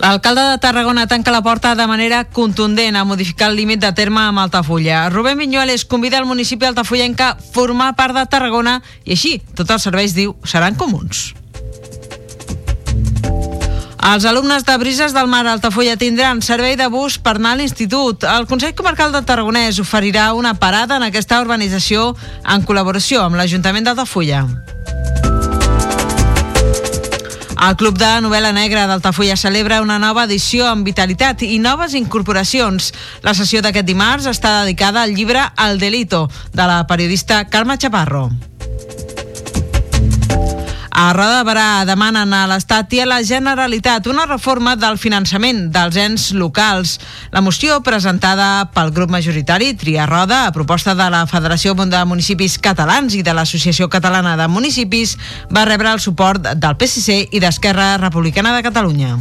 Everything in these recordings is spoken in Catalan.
L'alcalde de Tarragona tanca la porta de manera contundent a modificar el límit de terme amb Altafulla. Rubén Viñuales convida el municipi d'Altafollenca a formar part de Tarragona i així tots els serveis, diu, seran comuns. Els alumnes de Brises del Mar Altafulla tindran servei de bus per anar a l'institut. El Consell Comarcal de Tarragonès oferirà una parada en aquesta urbanització en col·laboració amb l'Ajuntament d'Altafulla. El Club de Novel·la Negra d'Altafulla celebra una nova edició amb vitalitat i noves incorporacions. La sessió d'aquest dimarts està dedicada al llibre El Delito, de la periodista Carme Chaparro. A Roda de Barà demanen a l'Estat i a la Generalitat una reforma del finançament dels ens locals. La moció presentada pel grup majoritari Tria Roda a proposta de la Federació de Municipis Catalans i de l'Associació Catalana de Municipis va rebre el suport del PSC i d'Esquerra Republicana de Catalunya.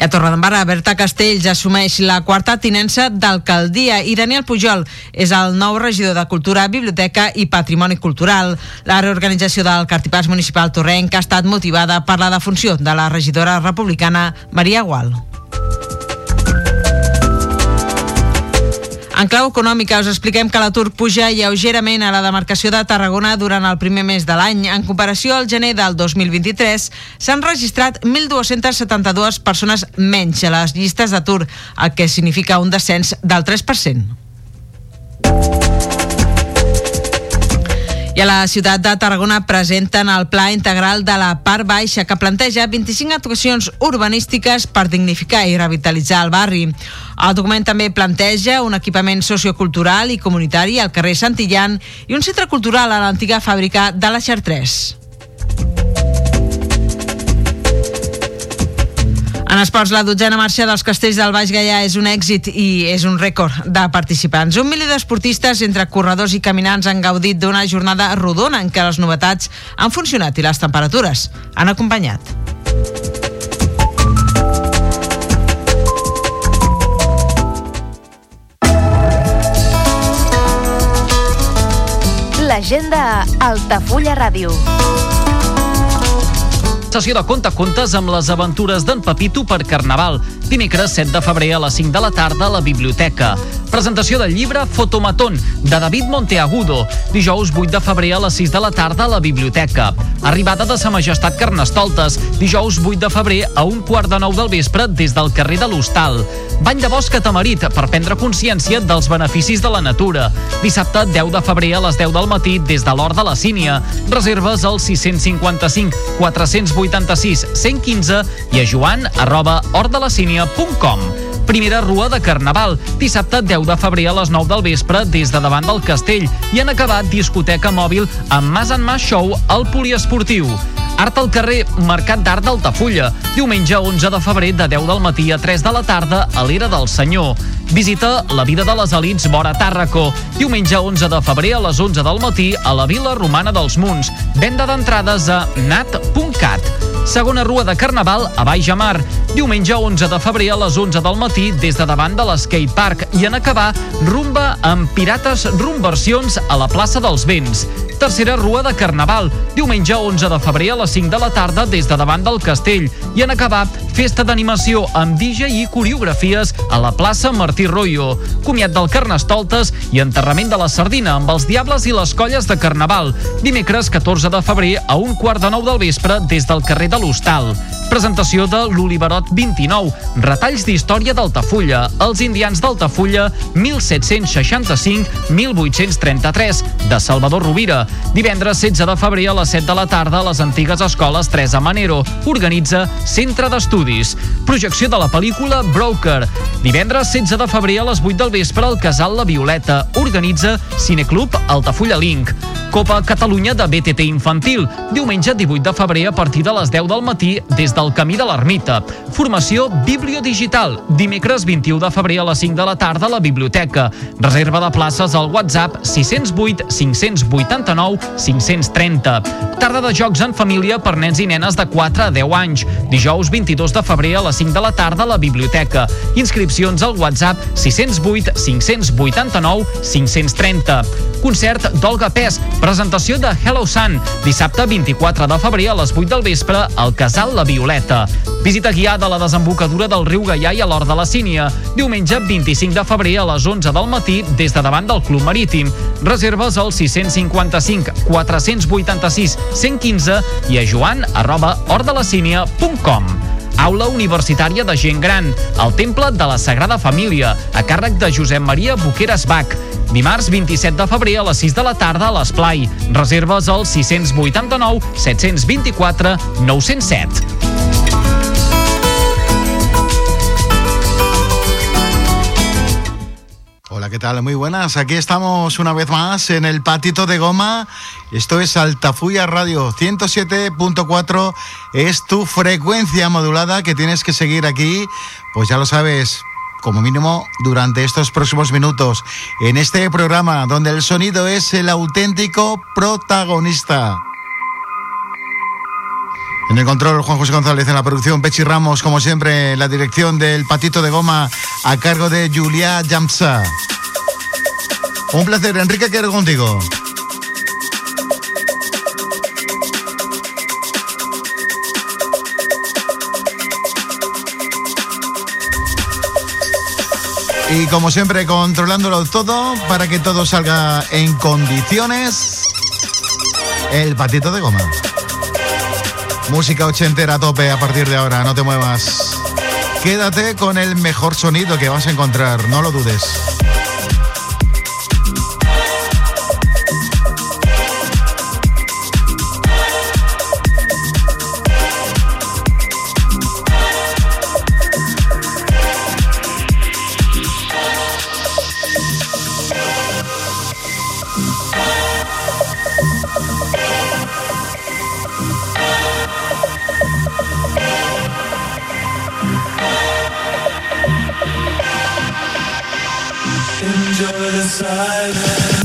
A Torredembarra, Berta Castells assumeix la quarta tinença d'alcaldia i Daniel Pujol és el nou regidor de Cultura, Biblioteca i Patrimoni Cultural. La reorganització del cartipàs municipal torrenc ha estat motivada per la defunció de la regidora republicana Maria Gual. En clau econòmica us expliquem que l'atur puja lleugerament a la demarcació de Tarragona durant el primer mes de l'any. En comparació al gener del 2023 s'han registrat 1.272 persones menys a les llistes d'atur, el que significa un descens del 3%. I a la ciutat de Tarragona presenten el Pla Integral de la Part Baixa que planteja 25 actuacions urbanístiques per dignificar i revitalitzar el barri. El document també planteja un equipament sociocultural i comunitari al carrer Santillan i un centre cultural a l'antiga fàbrica de la Xartres. En esports, la dotzena marxa dels castells del Baix Gaià és un èxit i és un rècord de participants. Un milió d'esportistes entre corredors i caminants han gaudit d'una jornada rodona en què les novetats han funcionat i les temperatures han acompanyat. L'agenda Altafulla Ràdio. Sessió de conte contes amb les aventures d'en Pepito per Carnaval. Dimecres 7 de febrer a les 5 de la tarda a la biblioteca. Presentació del llibre Fotomatón, de David Monteagudo. Dijous 8 de febrer a les 6 de la tarda a la biblioteca. Arribada de Sa Majestat Carnestoltes. Dijous 8 de febrer a un quart de nou del vespre des del carrer de l'Hostal. Bany de bosc a Tamarit per prendre consciència dels beneficis de la natura. Dissabte 10 de febrer a les 10 del matí des de l'Hort de la Sínia. Reserves al 655 486 115 i a joan arroba hortdelacínia.com. Primera rua de Carnaval, dissabte 10 de febrer a les 9 del vespre des de davant del castell i han acabat discoteca mòbil amb Mas en Mas Show al poliesportiu. Art al carrer, Mercat d'Art d'Altafulla. Diumenge 11 de febrer de 10 del matí a 3 de la tarda a l'Era del Senyor. Visita la vida de les elites vora Tàrraco. Diumenge 11 de febrer a les 11 del matí a la Vila Romana dels Munts. Venda d'entrades a nat.cat. Segona rua de Carnaval a Baix Amar. Diumenge 11 de febrer a les 11 del matí des de davant de l'Skate Park i en acabar rumba amb Pirates Rumversions a la plaça dels Vents. Tercera rua de Carnaval, diumenge 11 de febrer a les 5 de la tarda des de davant del castell i en acabar festa d'animació amb DJ i coreografies a la plaça Martí Royo. Comiat del Carnestoltes i enterrament de la sardina amb els Diables i les Colles de Carnaval. Dimecres 14 de febrer a un quart de nou del vespre des del carrer de l'Hostal. Presentació de l'Oliverot 29, retalls d'història d'Altafulla, els indians d'Altafulla 1765-1833, de Salvador Rovira. Divendres 16 de febrer a les 7 de la tarda a les antigues escoles Teresa Manero. Organitza Centre d'Estudis. Projecció de la pel·lícula Broker. Divendres 16 de febrer a les 8 del vespre al Casal La Violeta. Organitza Cineclub Altafulla Link. Copa Catalunya de BTT Infantil, diumenge 18 de febrer a partir de les 10 del matí des del Camí de l'Ermita. Formació Bibliodigital, dimecres 21 de febrer a les 5 de la tarda a la biblioteca. Reserva de places al WhatsApp 608 589 530. Tarda de jocs en família per nens i nenes de 4 a 10 anys. Dijous 22 de febrer a les 5 de la tarda a la biblioteca. Inscripcions al WhatsApp 608 589 530. Concert d'Olga Pes, presentació de Hello Sun, dissabte 24 de febrer a les 8 del vespre al Casal La Violeta. Visita guiada a la desembocadura del riu Gaià i a l'Hort de la Sínia, diumenge 25 de febrer a les 11 del matí des de davant del Club Marítim. Reserves al 655 486 115 i a joan arroba hortdelacínia.com. Aula Universitària de Gent Gran, al Temple de la Sagrada Família, a càrrec de Josep Maria Boqueras Bach. Dimarts 27 de febrer a les 6 de la tarda a l'Esplai. Reserves al 689 724 907. ¿Qué tal? Muy buenas. Aquí estamos una vez más en el patito de goma. Esto es Altafuya Radio 107.4. Es tu frecuencia modulada que tienes que seguir aquí. Pues ya lo sabes, como mínimo durante estos próximos minutos. En este programa donde el sonido es el auténtico protagonista. En el control, Juan José González, en la producción, Pechi Ramos, como siempre, la dirección del Patito de Goma, a cargo de Julia Jamsa. Un placer, Enrique, quiero contigo. Y como siempre, controlándolo todo para que todo salga en condiciones. El patito de goma. Música ochentera a tope a partir de ahora, no te muevas. Quédate con el mejor sonido que vas a encontrar, no lo dudes. the silence.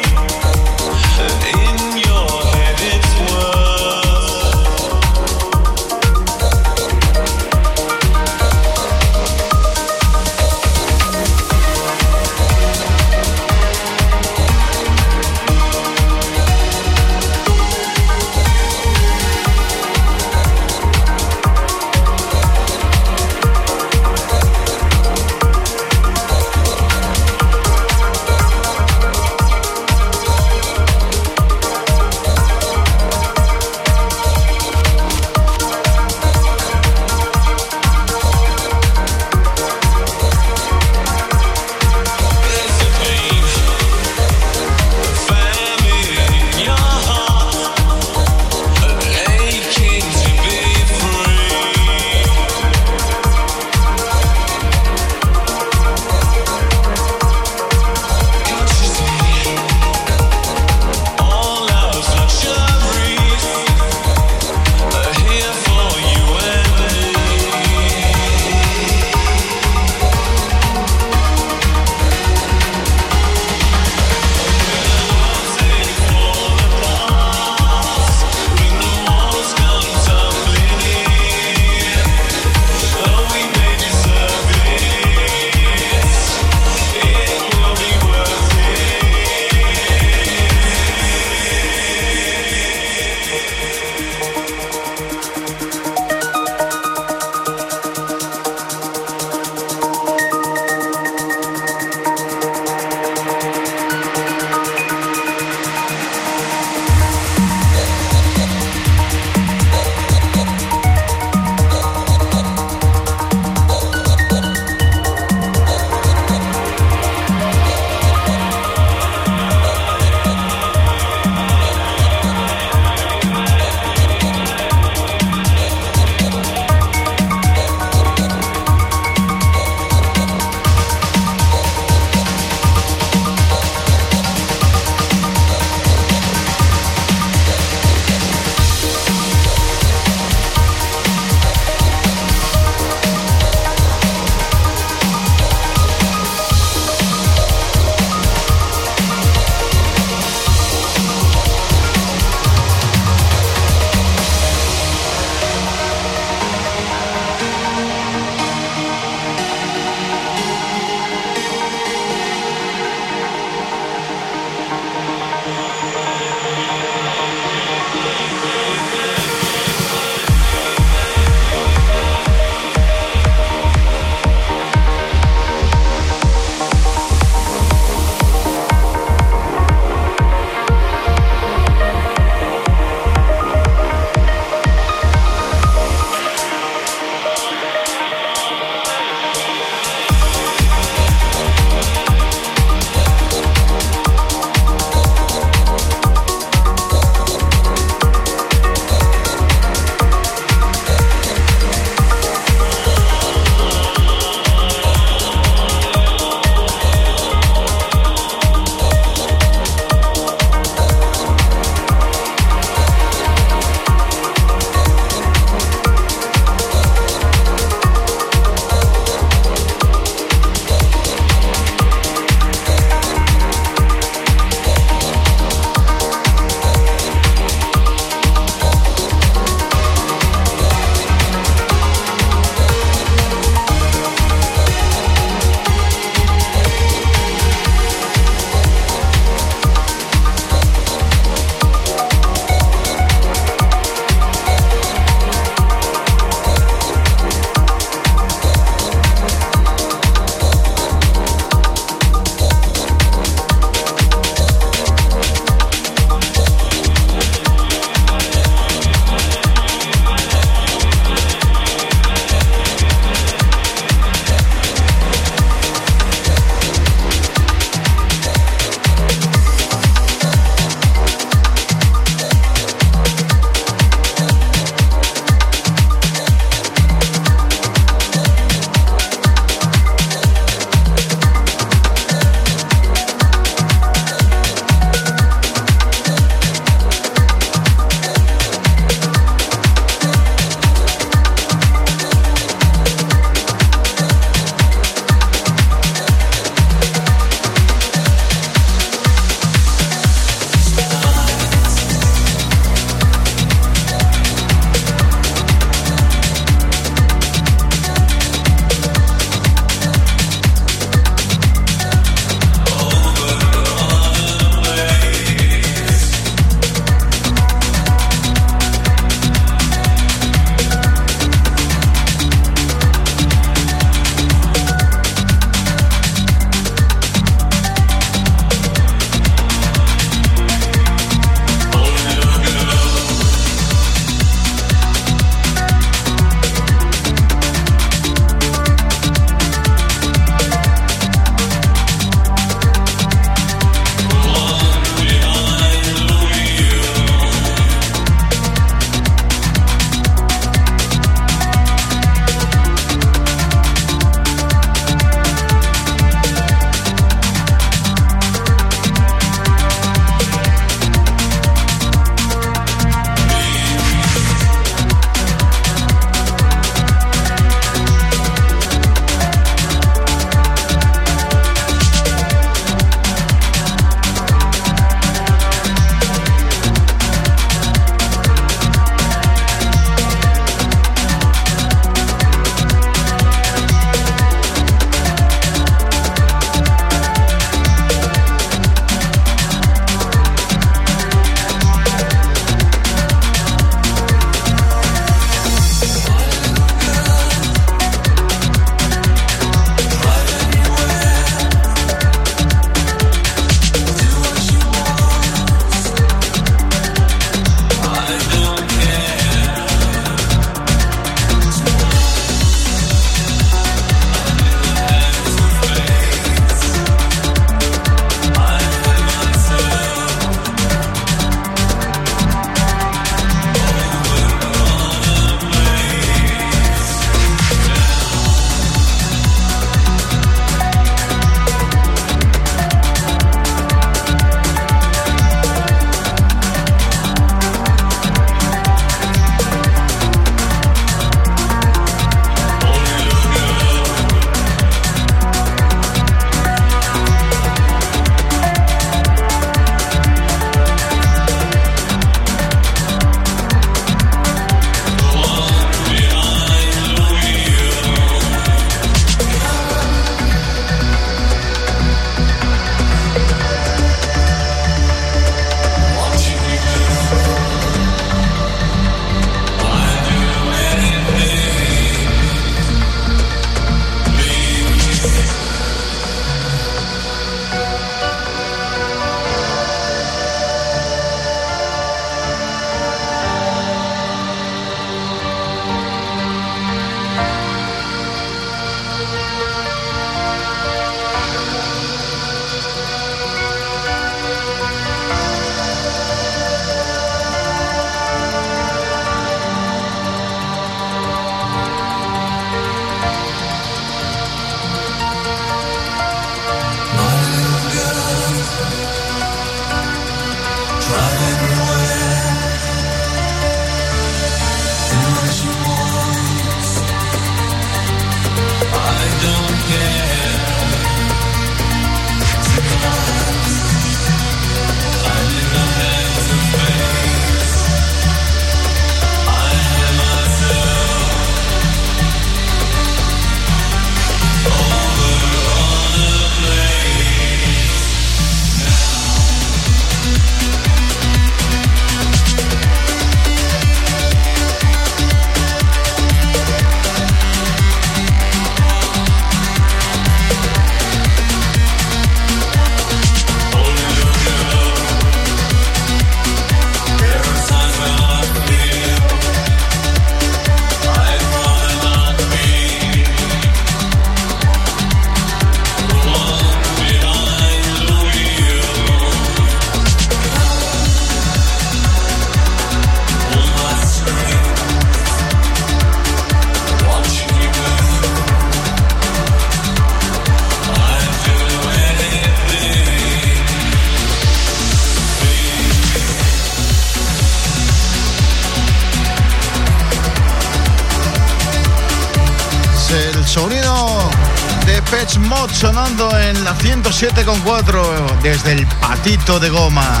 Mod sonando en la 107.4 desde el patito de goma.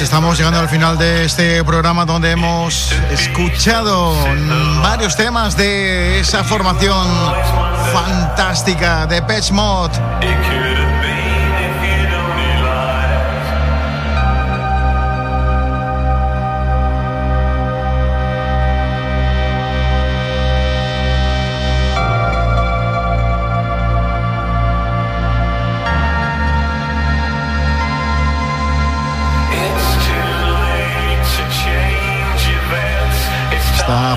Pues estamos llegando al final de este programa donde hemos escuchado varios temas de esa formación fantástica de Pet Mod.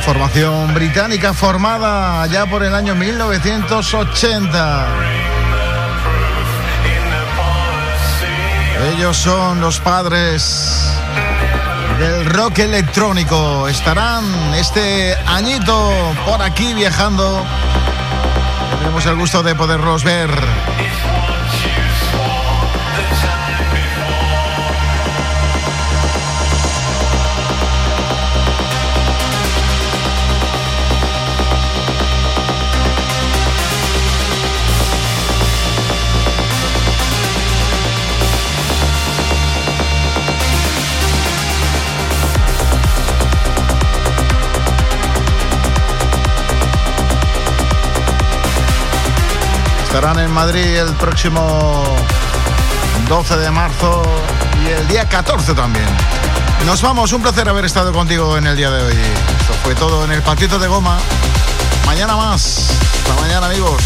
Formación británica formada ya por el año 1980. Ellos son los padres del rock electrónico. Estarán este añito por aquí viajando. Tenemos el gusto de poderlos ver. Estarán en Madrid el próximo 12 de marzo y el día 14 también. Nos vamos, un placer haber estado contigo en el día de hoy. Esto fue todo en el patito de goma. Mañana más. Hasta mañana amigos.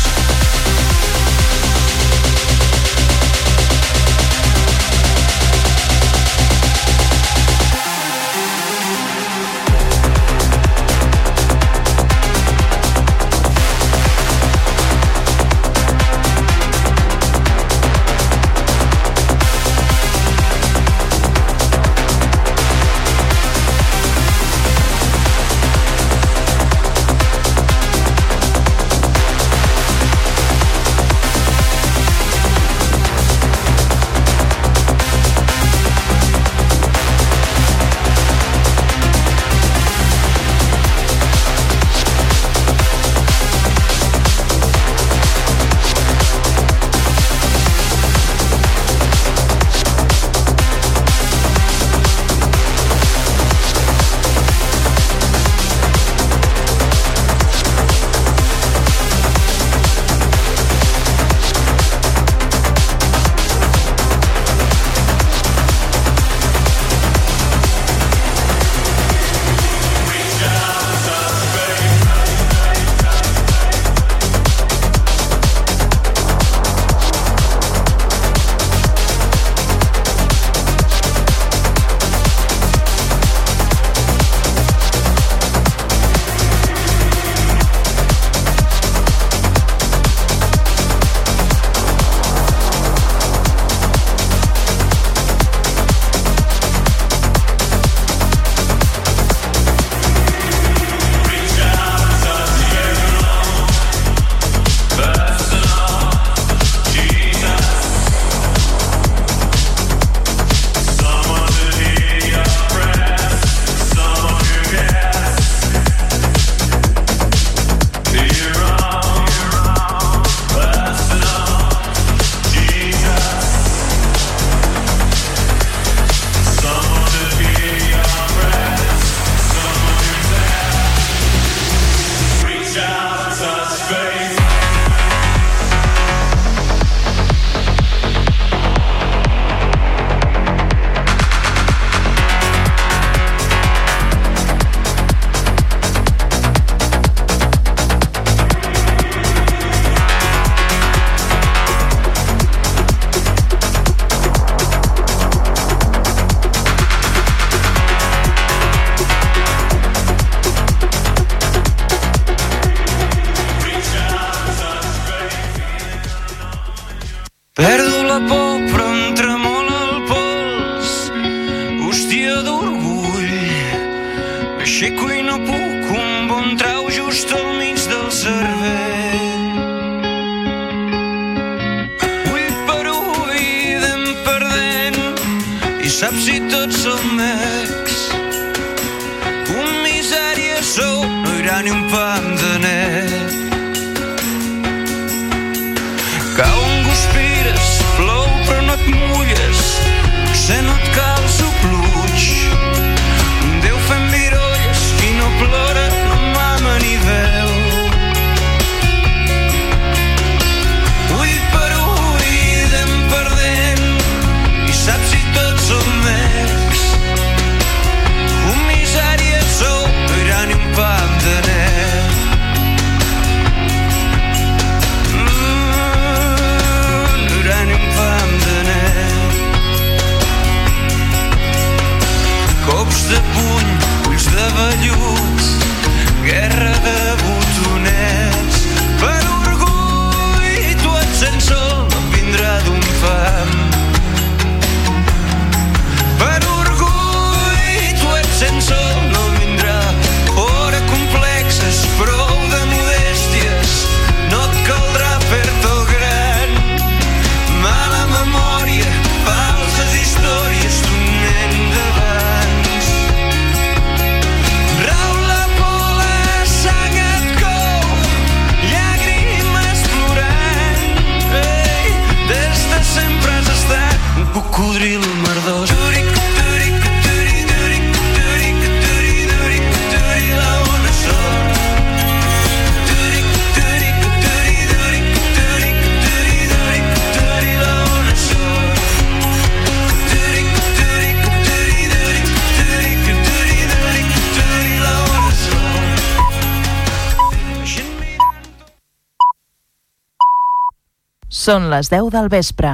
Són les 10 del vespre.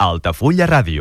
Altafulla Ràdio.